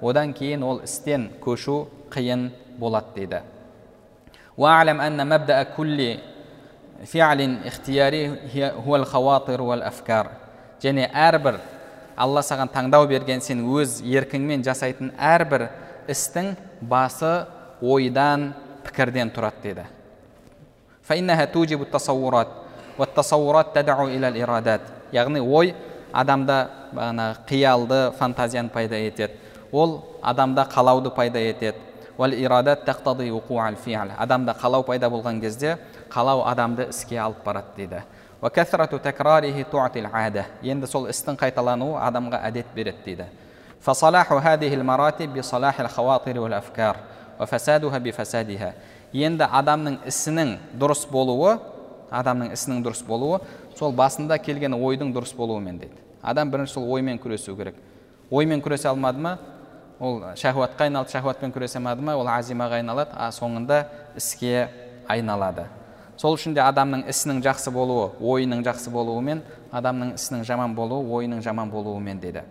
Speaker 3: Одан кейін ол істен көшу қиын болады дейді. Және әрбір алла саған таңдау берген сен өз еркіңмен жасайтын әрбір істің басы ойдан пікірден тұрады деді яғни ой адамда бағанағы қиялды фантазияны пайда етеді ол адамда қалауды пайда етеді адамда қалау пайда болған кезде қалау адамды іске алып барады дейді. Енді сол істің қайталануы адамға әдет береді дейді. Енді адамның ісінің дұрыс болуы адамның ісінің дұрыс болуы сол басында келген ойдың дұрыс болуымен дейді. Адам бірінші сол оймен күресу керек. Оймен күресе алмады ма? Ол шахуатқа айналды шахуатпен күресе алмады ма? Ол азимаға айналады а соңында іске айналады. Сол үшін де адамның ісінің жақсы болуы ойының жақсы болуымен адамның ісінің жаман болуы ойының жаман болуымен деді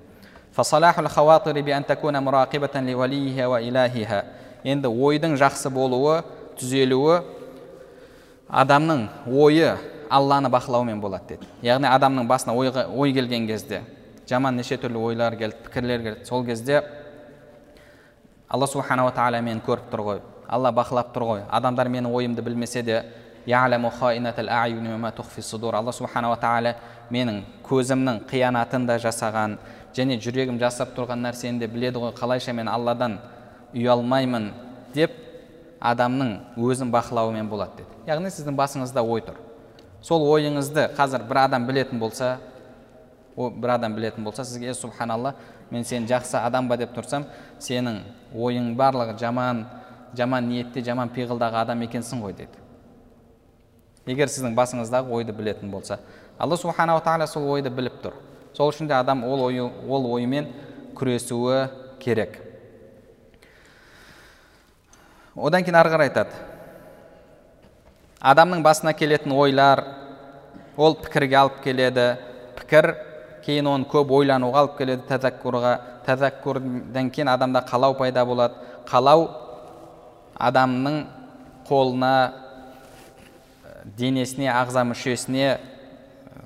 Speaker 3: енді ойдың жақсы болуы түзелуі адамның ойы алланы бақылаумен болады деді яғни адамның басына ойға, ой келген кезде жаман неше түрлі ойлар келді пікірлер келді. Сол кезде алла субханала тағала мені көріп тұр ғой. Алла бақылап тұр ғой. Адамдар менің ойымды білмесе де алла субханала тағала менің көзімнің қиянатын да жасаған және жүрегім жасап тұрған нәрсені де біледі ғой қалайша мен алладан ұялмаймын деп адамның өзін бақылауымен болады деді яғни сіздің басыңызда ой тұр сол ойыңызды қазір бір адам білетін болса бір адам білетін болса сізге субханалла мен сені жақсы адам ба деп тұрсам сенің ойың барлығы жаман жаман ниетте жаман пиғылдағы адам екенсің ғой деді егер сіздің басыңыздағы ойды білетін болса. Алла субханала тағала сол ойды біліп тұр. Сол үшін де адам ол ойы ол оймен күресуі керек. Одан кейін ары қарай айтады. Адамның басына келетін ойлар ол пікірге алып келеді. Пікір кейін оны көп ойлануға алып келеді тәзәккурға. Тәзәккурдан кейін адамда қалау пайда болады. Қалау адамның қолына денесіне ағза мүшесіне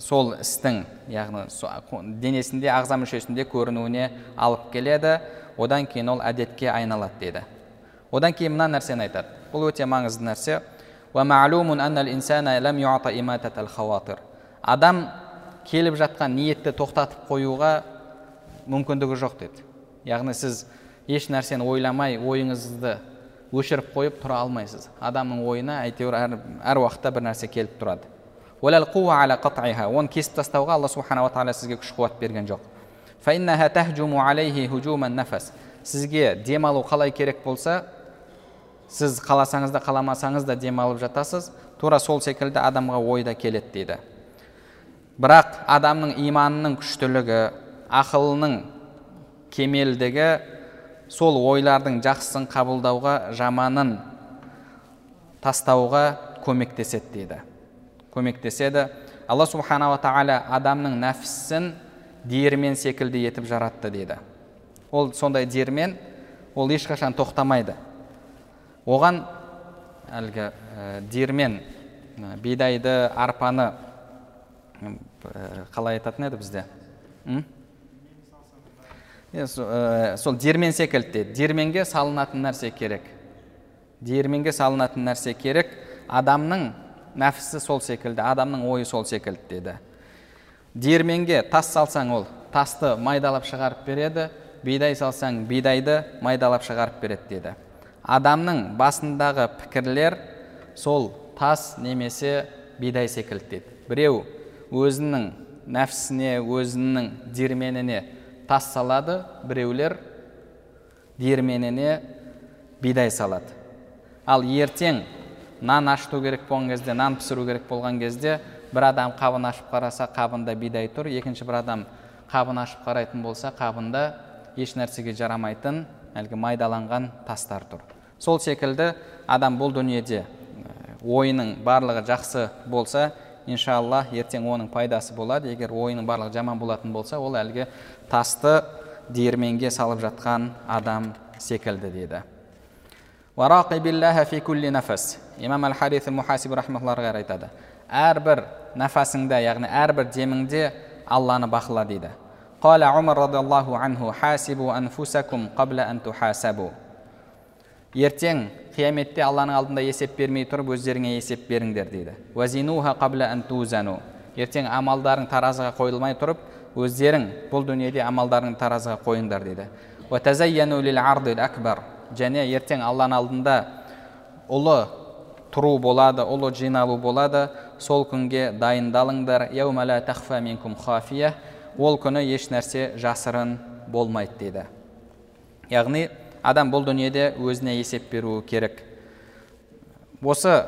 Speaker 3: сол істің яғни денесінде ағза мүшесінде көрінуіне алып келеді. Одан кейін ол әдетке айналады дейді. Одан кейін мына нәрсені айтады. Бұл өте маңызды нәрсе. Адам келіп жатқан ниетті тоқтатып қоюға мүмкіндігі жоқ деді яғни сіз еш нәрсені ойламай ойыңызды өшіріп қойып тұра алмайсыз. Адамның ойына әйтеуір әр, әр уақытта бір нәрсе келіп тұрады. Оны кесіп тастауға алла субханала тағала сізге күш қуат берген жоқ. Сізге демалу қалай керек болса сіз қаласаңыз да қаламасаңыз да демалып жатасыз. Тура сол секілді адамға ой да келеді дейді. Бірақ адамның иманының күштілігі ақылының кемелдігі сол ойлардың жақсысын қабылдауға жаманын тастауға көмектеседі дейді. Көмектеседі. Алла субханала тағала адамның нәпсісін диірмен секілді етіп жаратты дейді. Ол сондай диірмен ол ешқашан тоқтамайды. Оған әлгі ә, диірмен бидайды арпаны қалай айтатын еді бізде? Ә, сол диірмен секілді. Дейді диірменге салынатын нәрсе керек. Диірменге салынатын нәрсе керек. Адамның нәпсісі сол секілді адамның ойы сол секілді деді. Диірменге тас салсаң ол тасты майдалап шығарып береді бидай салсаң бидайды майдалап шығарып береді деді. Адамның басындағы пікірлер сол тас немесе бидай секілді деді. Біреу өзінің нәпсісіне өзінің диірменіне тас салады біреулер диірменіне бидай салады. Ал ертең нан ашыту керек болған кезде нан пісіру керек болған кезде бір адам қабын ашып қараса қабында бидай тұр. Екінші бір адам қабын ашып қарайтын болса қабында еш нәрсеге жарамайтын әлгі майдаланған тастар тұр. Сол секілді адам бұл дүниеде ойының барлығы жақсы болса иншалла ертең оның пайдасы болады егер ойының барлығы жаман болатын болса ол әлгі тасты диірменге салып жатқан адам секілді деді имам әл хариф мухасиб рахмаллаға айтады әрбір нәфасыңда яғни әрбір деміңде алланы бақыла дейді قال عمر رضي الله عنه حاسبوا أنفسكم قبل أن تحاسبوا ертең қияметте алланың алдында есеп бермей тұрып өздеріңе есеп беріңдер дейді ертең амалдарың таразыға қойылмай тұрып өздерің бұл дүниеде амалдарың таразыға қойыңдар дейді акбар және ертең алланың алдында ұлы тұру болады ұлы жиналу болады сол күнге дайындалыңдар ол күні еш нәрсе жасырын болмайды дейді яғни адам бұл дүниеде өзіне есеп беруі керек. Осы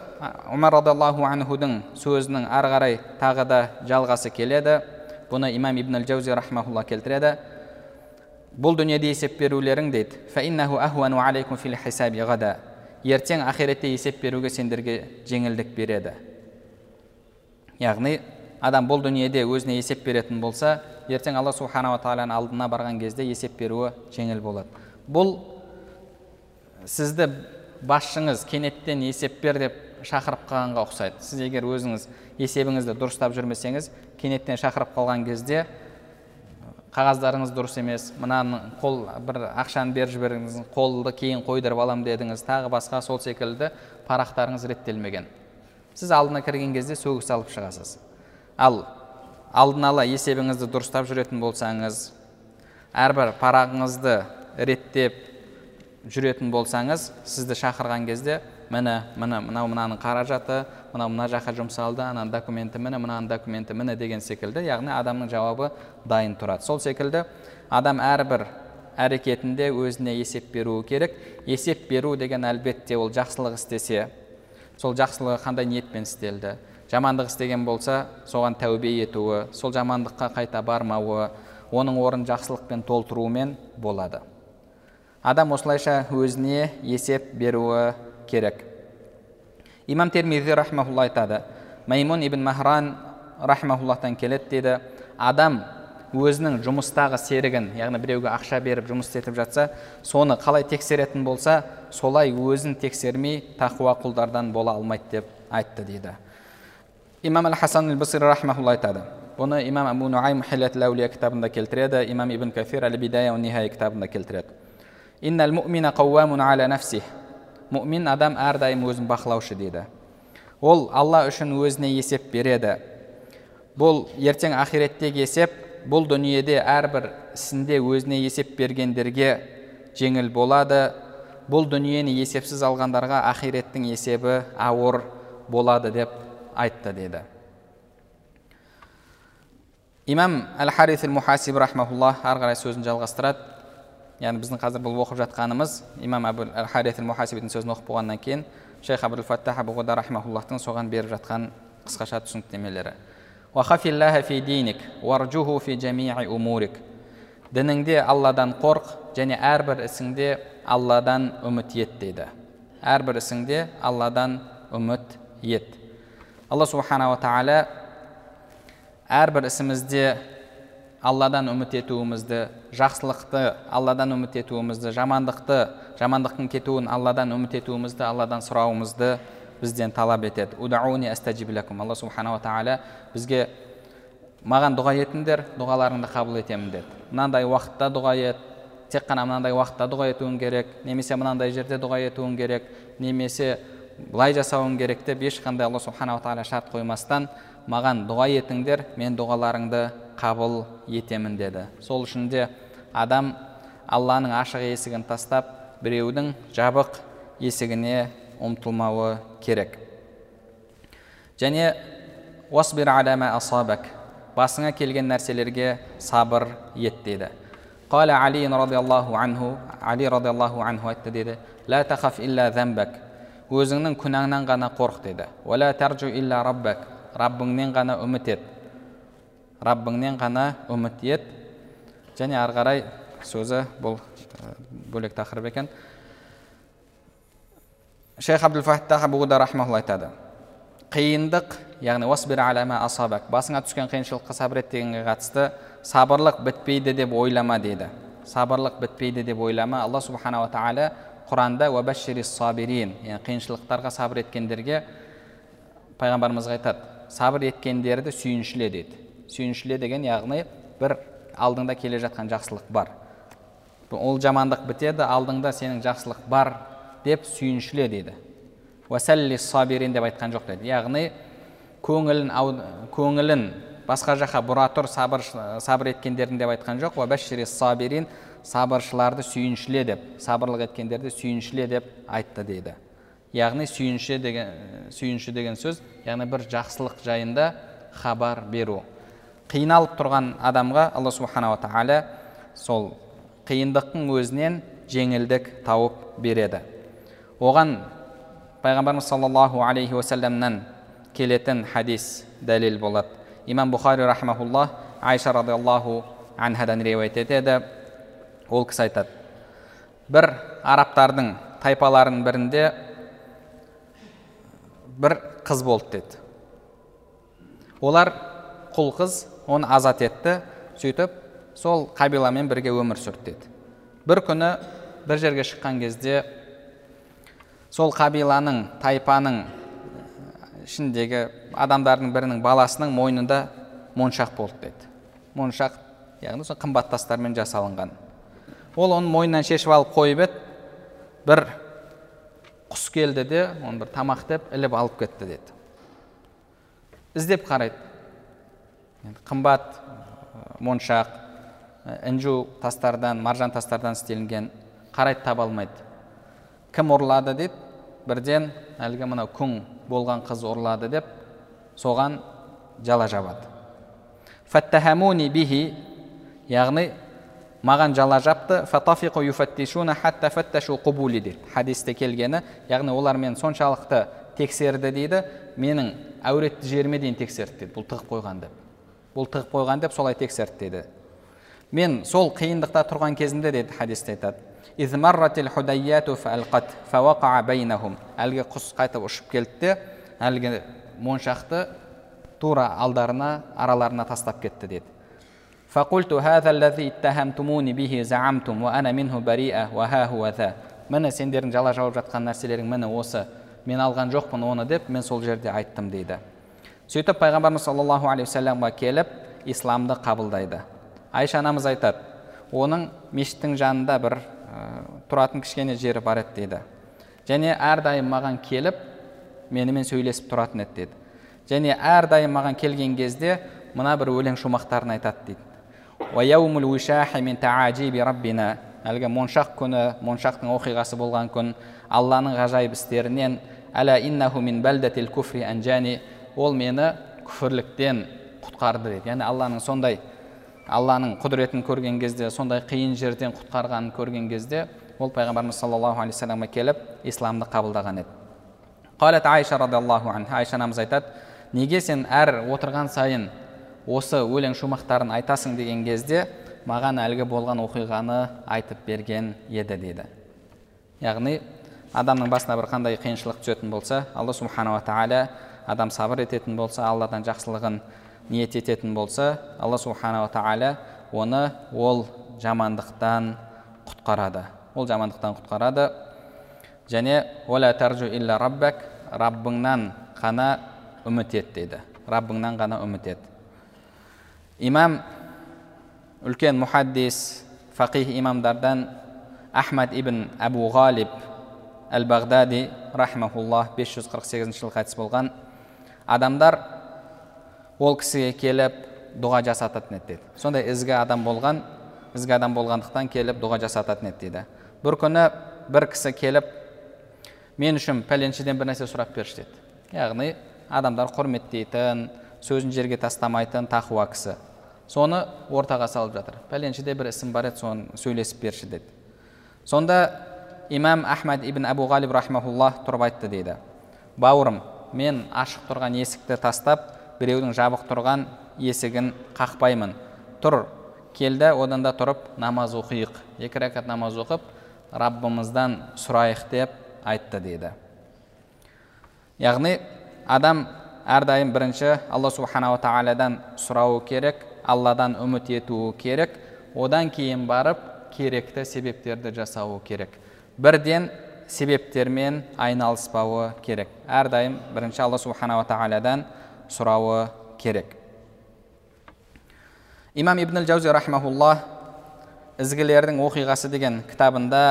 Speaker 3: омар радиаллаху анхудың сөзінің ары қарай тағы да жалғасы келеді. Бұны имам ибн әл жаузи рахмаулла келтіреді. Бұл дүниеде есеп берулерің дейді. Ертең ақиретте есеп беруге сендерге жеңілдік береді. Яғни адам бұл дүниеде өзіне есеп беретін болса ертең алла субханала тағаланың алдына барған кезде есеп беруі жеңіл болады. Бұл сізді басшыңыз кенеттен есеп бер деп шақырып қалғанға ұқсайды. Сіз егер өзіңіз есебіңізді дұрыстап жүрмесеңіз кенеттен шақырып қалған кезде қағаздарыңыз дұрыс емес мынаны қол бір ақшаны беріп жібердіңіз қолды кейін қойдырып аламын дедіңіз тағы басқа сол секілді парақтарыңыз реттелмеген. Сіз алдына кірген кезде сөгіс алып шығасыз. Ал алдын ала есебіңізді дұрыстап жүретін болсаңыз әрбір парағыңызды реттеп жүретін болсаңыз сізді шақырған кезде міне міне мынау мынаның қаражаты мынау мына жаққа жұмсалды ананың документі міне мынаның документі міне деген секілді яғни адамның жауабы дайын тұрады. Сол секілді адам әрбір әрекетінде өзіне есеп беруі керек. Есеп беру деген әлбетте ол жақсылық істесе сол жақсылығы қандай ниетпен істелді? Жамандық істеген болса соған тәубе етуі сол жамандыққа қайта бармауы оның орнын жақсылықпен толтыруымен болады. Адам осылайша өзіне есеп беруі керек. Имам термизи рахмаулла айтады маймун ибн махран рахмауллахтан келеді дейді. Адам өзінің жұмыстағы серігін яғни біреуге ақша беріп жұмыс істетіп жатса соны қалай тексеретін болса солай өзін тексермей тақуа құлдардан бола алмайды деп айтты дейді. Имам әл хасан рахмаулла айтады бұны имам абу нуайм кітабында келтіреді имам ибн кафир әл бидая кітабында келтіреді иннал мүмин адам әрдайым өзін бақылаушы дейді ол алла үшін өзіне есеп береді бұл ертең ақиреттегі есеп бұл дүниеде әрбір ісінде өзіне есеп бергендерге жеңіл болады бұл дүниені есепсіз алғандарға ақиреттің есебі ауыр болады деп айтты деді имам әл харис мухасиб рахмаулла ары қарай сөзін жалғастырады яғни біздің қазір бұл оқып жатқанымыз имам әбу әл мухасибидің сөзін оқып болғаннан кейін шейх абдул фаттах абу ғуда соған беріп жатқан қысқаша түсініктемелері. Дініңде алладан қорқ және әрбір ісіңде алладан үміт ет дейді. Әрбір ісіңде алладан үміт ет. Алла субханала тағала әрбір ісімізде алладан үміт етуімізді жақсылықты алладан үміт етуімізді жамандықты жамандықтың кетуін алладан үміт етуімізді алладан сұрауымызды бізден талап етеді. Удауни алла субханала тағала бізге маған дұға етіңдер дұғаларыңды қабыл етемін деді. Мынандай уақытта дұға ет тек қана мынандай уақытта дұға етуің керек немесе мынандай жерде дұға етуің керек немесе былай жасауың керек деп ешқандай алла субханала тағала шарт қоймастан маған дұға етіңдер мен дұғаларыңды қабыл етемін деді. Сол үшін де адам алланың ашық есігін тастап біреудің жабық есігіне ұмтылмауы керек. Және асабак басыңа келген нәрселерге сабыр ет деді қала али радиаллаху анху али радиаллаху анху айтты деді ла тахаф илля өзіңнің күнәңнен ғана қорық деді илля раббыңнен ғана үміт ет раббыңнен ғана үміт ет. Және ары қарай сөзі бұл бөлек тақырып екен. Шейх абдулфаттах айтады. Қиындық яғни асабак басыңа түскен қиыншылыққа сабыр ет дегенге қатысты сабырлық бітпейді деп ойлама дейді. Сабырлық бітпейді деп ойлама алла субханала тағала құранда сабирин яғни қиыншылықтарға сабыр еткендерге пайғамбарымыз айтады. Сабыр еткендерді сүйіншіле деді сүйіншіле деген яғни бір алдыңда келе жатқан жақсылық бар. Ол жамандық бітеді алдыңда сенің жақсылық бар деп сүйіншіле дейді. Сабирин деп айтқан жоқ деді яғни көңілін көңілін басқа жаққа бұра тұр сабыр сабыр еткендердің деп айтқан жоқ. Сабирин сабыршыларды сүйіншіле деп сабырлық еткендерді сүйіншіле деп айтты дейді. Яғни сүйінші деген сүйінші деген сөз яғни бір жақсылық жайында хабар беру. Қиналып тұрған адамға алла субханала тағала сол қиындықтың өзінен жеңілдік тауып береді. Оған пайғамбарымыз саллаллаху алейхи уассаламнан келетін хадис дәлел болады. Имам бұхари рахмаулла айша радиаллаху анхадан риуаят етеді. Ол кісі айтады. Бір арабтардың тайпаларының бірінде бір қыз болды деді. Олар құл қыз оны азат етті сөйтіп сол қабиламен бірге өмір сүрді деді. Бір күні бір жерге шыққан кезде сол қабиланың тайпаның ішіндегі адамдардың бірінің баласының мойнында моншақ болды деді. Моншақ яғни сол қымбат тастармен жасалынған. Ол оны мойнынан шешіп алып қойып еді бір құс келді де оны бір тамақ деп іліп алып кетті деді. Іздеп қарайды. Қымбат моншақ інжу тастардан маржан тастардан істелінген қарайды таба алмайды. Кім ұрлады дейді? Бірден әлгі мынау күң болған қыз ұрлады деп соған жала жабады. Фаттахамуни бихи яғни маған жала жапты. Дейді. Хадисте келгені яғни олар мені соншалықты тексерді дейді. Менің әуретті жеріме дейін тексерді дейді. Бұл тығып қойған деп. Бұл тығып қойған деп солай тексерді дейді. Мен сол қиындықта тұрған кезімде дейді хадисте айтады. Әлгі құс қайтып ұшып келді де әлгі моншақты тура алдарына араларына тастап кетті деді. Міне сендердің жала жауып жатқан нәрселерің міне осы. Мен алған жоқпын оны деп мен сол жерде айттым дейді. Сөйтіп пайғамбарымыз саллаллаху алейхи уассаламға келіп исламды қабылдайды. Айша анамыз айтады оның мешіттің жанында бір тұратын кішкене жері бар еді дейді. Және әрдайым маған келіп менімен сөйлесіп тұратын еді деді және әрдайым маған келген кезде мына бір өлең шумақтарын айтады дейді. Әлгі моншақ күні моншақтың оқиғасы болған күн алланың ғажайып істерінен ол мені күфірліктен құтқарды дейді. Яғни алланың сондай алланың құдіретін көрген кезде сондай қиын жерден құтқарғанын көрген кезде ол пайғамбарымыз саллаллаху алейхи вассаламға келіп исламды қабылдаған еді. Қалат айша радиаллаху анха айша анамыз айтады неге сен әр отырған сайын осы өлең шумақтарын айтасың деген кезде маған әлгі болған оқиғаны айтып берген еді? дейді. Яғни адамның басына бір қандай қиыншылық түсетін болса алла субханала тағала адам сабыр ететін болса алладан жақсылығын ниет ететін болса алла субханала тағала оны ол жамандықтан құтқарады. Ол жамандықтан құтқарады. Және уәлә таржу илля раббак раббыңнан ғана үміт ет дейді. Раббыңнан ғана үміт ет. Имам үлкен мұхаддис фақих имамдардан ахмад ибн әбу ғалиб әл бағдади рахмауллах 548 жылы қайтыс болған. Адамдар ол кісіге келіп дұға жасататын еді дейді. Сондай ізгі адам болған ізгі адам болғандықтан келіп дұға жасататын еді дейді. Бір күні бір кісі келіп мен үшін пәленшеден бір нәрсе сұрап берші деді. Яғни адамдар құрметтейтін сөзін жерге тастамайтын тақуа кісі. Соны ортаға салып жатыр. Пәленшеде бір ісім бар еді соны сөйлесіп берші деді. Сонда имам ахмад ибн әбу ғалиб рахмауллах тұрып айтты дейді. Бауырым мен ашық тұрған есікті тастап біреудің жабық тұрған есігін қақпаймын. Тұр келді одан да тұрып намаз оқиық. Екі рәкат намаз оқып раббымыздан сұрайық деп айтты дейді яғни адам әрдайым бірінші алла субханала тағаладан сұрауы керек алладан үміт етуі керек одан кейін барып керекті себептерді жасауы керек. Бірден себептермен айналыспауы керек. Әрдайым бірінші алла субханала тағаладан сұрауы керек. Имам ибн жаузи рахмаулла ізгілердің оқиғасы деген кітабында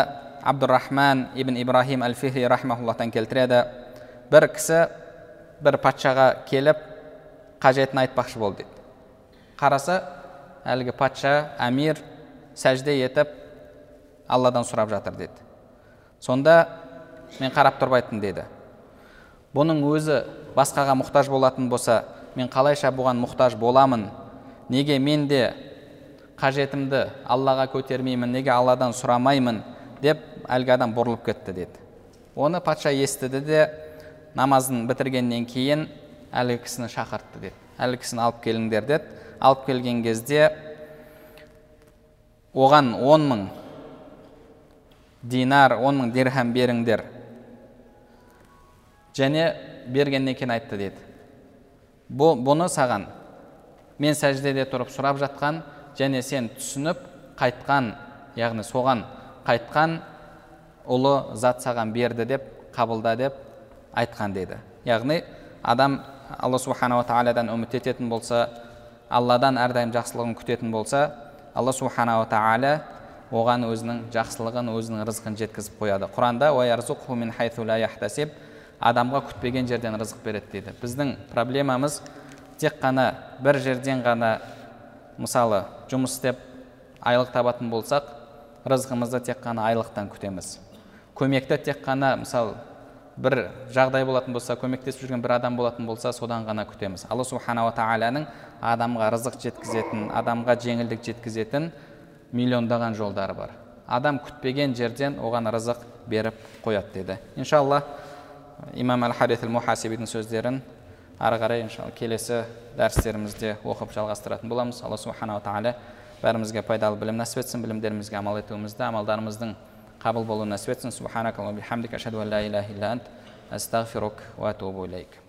Speaker 3: абдурахман ибн ибрахим әл фихри келтіреді. Бір кісі бір патшаға келіп қажетін айтпақшы болды дейді. Қараса әлгі патша әмир сәжде етіп алладан сұрап жатыр деді сонда мен қарап тұрып айттым деді. Бұның өзі басқаға мұқтаж болатын болса мен қалайша бұған мұқтаж боламын? Неге мен де қажетімді аллаға көтермеймін неге алладан сұрамаймын? деп әлгі адам бұрылып кетті деді. Оны патша естіді де намазын бітіргеннен кейін әлгі кісіні шақыртты деді. Әлгі кісіні алып келіңдер деді. Алып келген кезде оған он мың динар он мың дирхам беріңдер және бергеннен кейін айтты деді бұны саған мен сәждеде тұрып сұрап жатқан және сен түсініп қайтқан яғни соған қайтқан ұлы зат саған берді деп қабылда деп айтқан деді яғни адам алла субханала тағаладан үміт ететін болса алладан әрдайым жақсылығын күтетін болса алла субханала тағала оған өзінің жақсылығын өзінің рызқын жеткізіп қояды. Құранда адамға күтпеген жерден рызық береді дейді. Біздің проблемамыз тек қана бір жерден ғана мысалы жұмыс істеп айлық табатын болсақ рызқымызды тек қана айлықтан күтеміз. Көмекті тек қана мысалы бір жағдай болатын болса көмектесіп жүрген бір адам болатын болса содан ғана күтеміз. Алла субханала тағаланың адамға рызық жеткізетін адамға жеңілдік жеткізетін миллиондаған жолдары бар. Адам күтпеген жерден оған рызық беріп қояды деді. Иншалла имам әл харит мухасибидің сөздерін ары қарай иншалла келесі дәрістерімізде оқып жалғастыратын боламыз. Алла субханала тағала бәрімізге пайдалы білім нәсіп етсін білімдерімізге амал етуімізді амалдарымыздың қабыл болуын нәсіп етсін. Субханак бихамдик ашхаду ан ла илляха илля ант. Астағфирук ва атубу илейк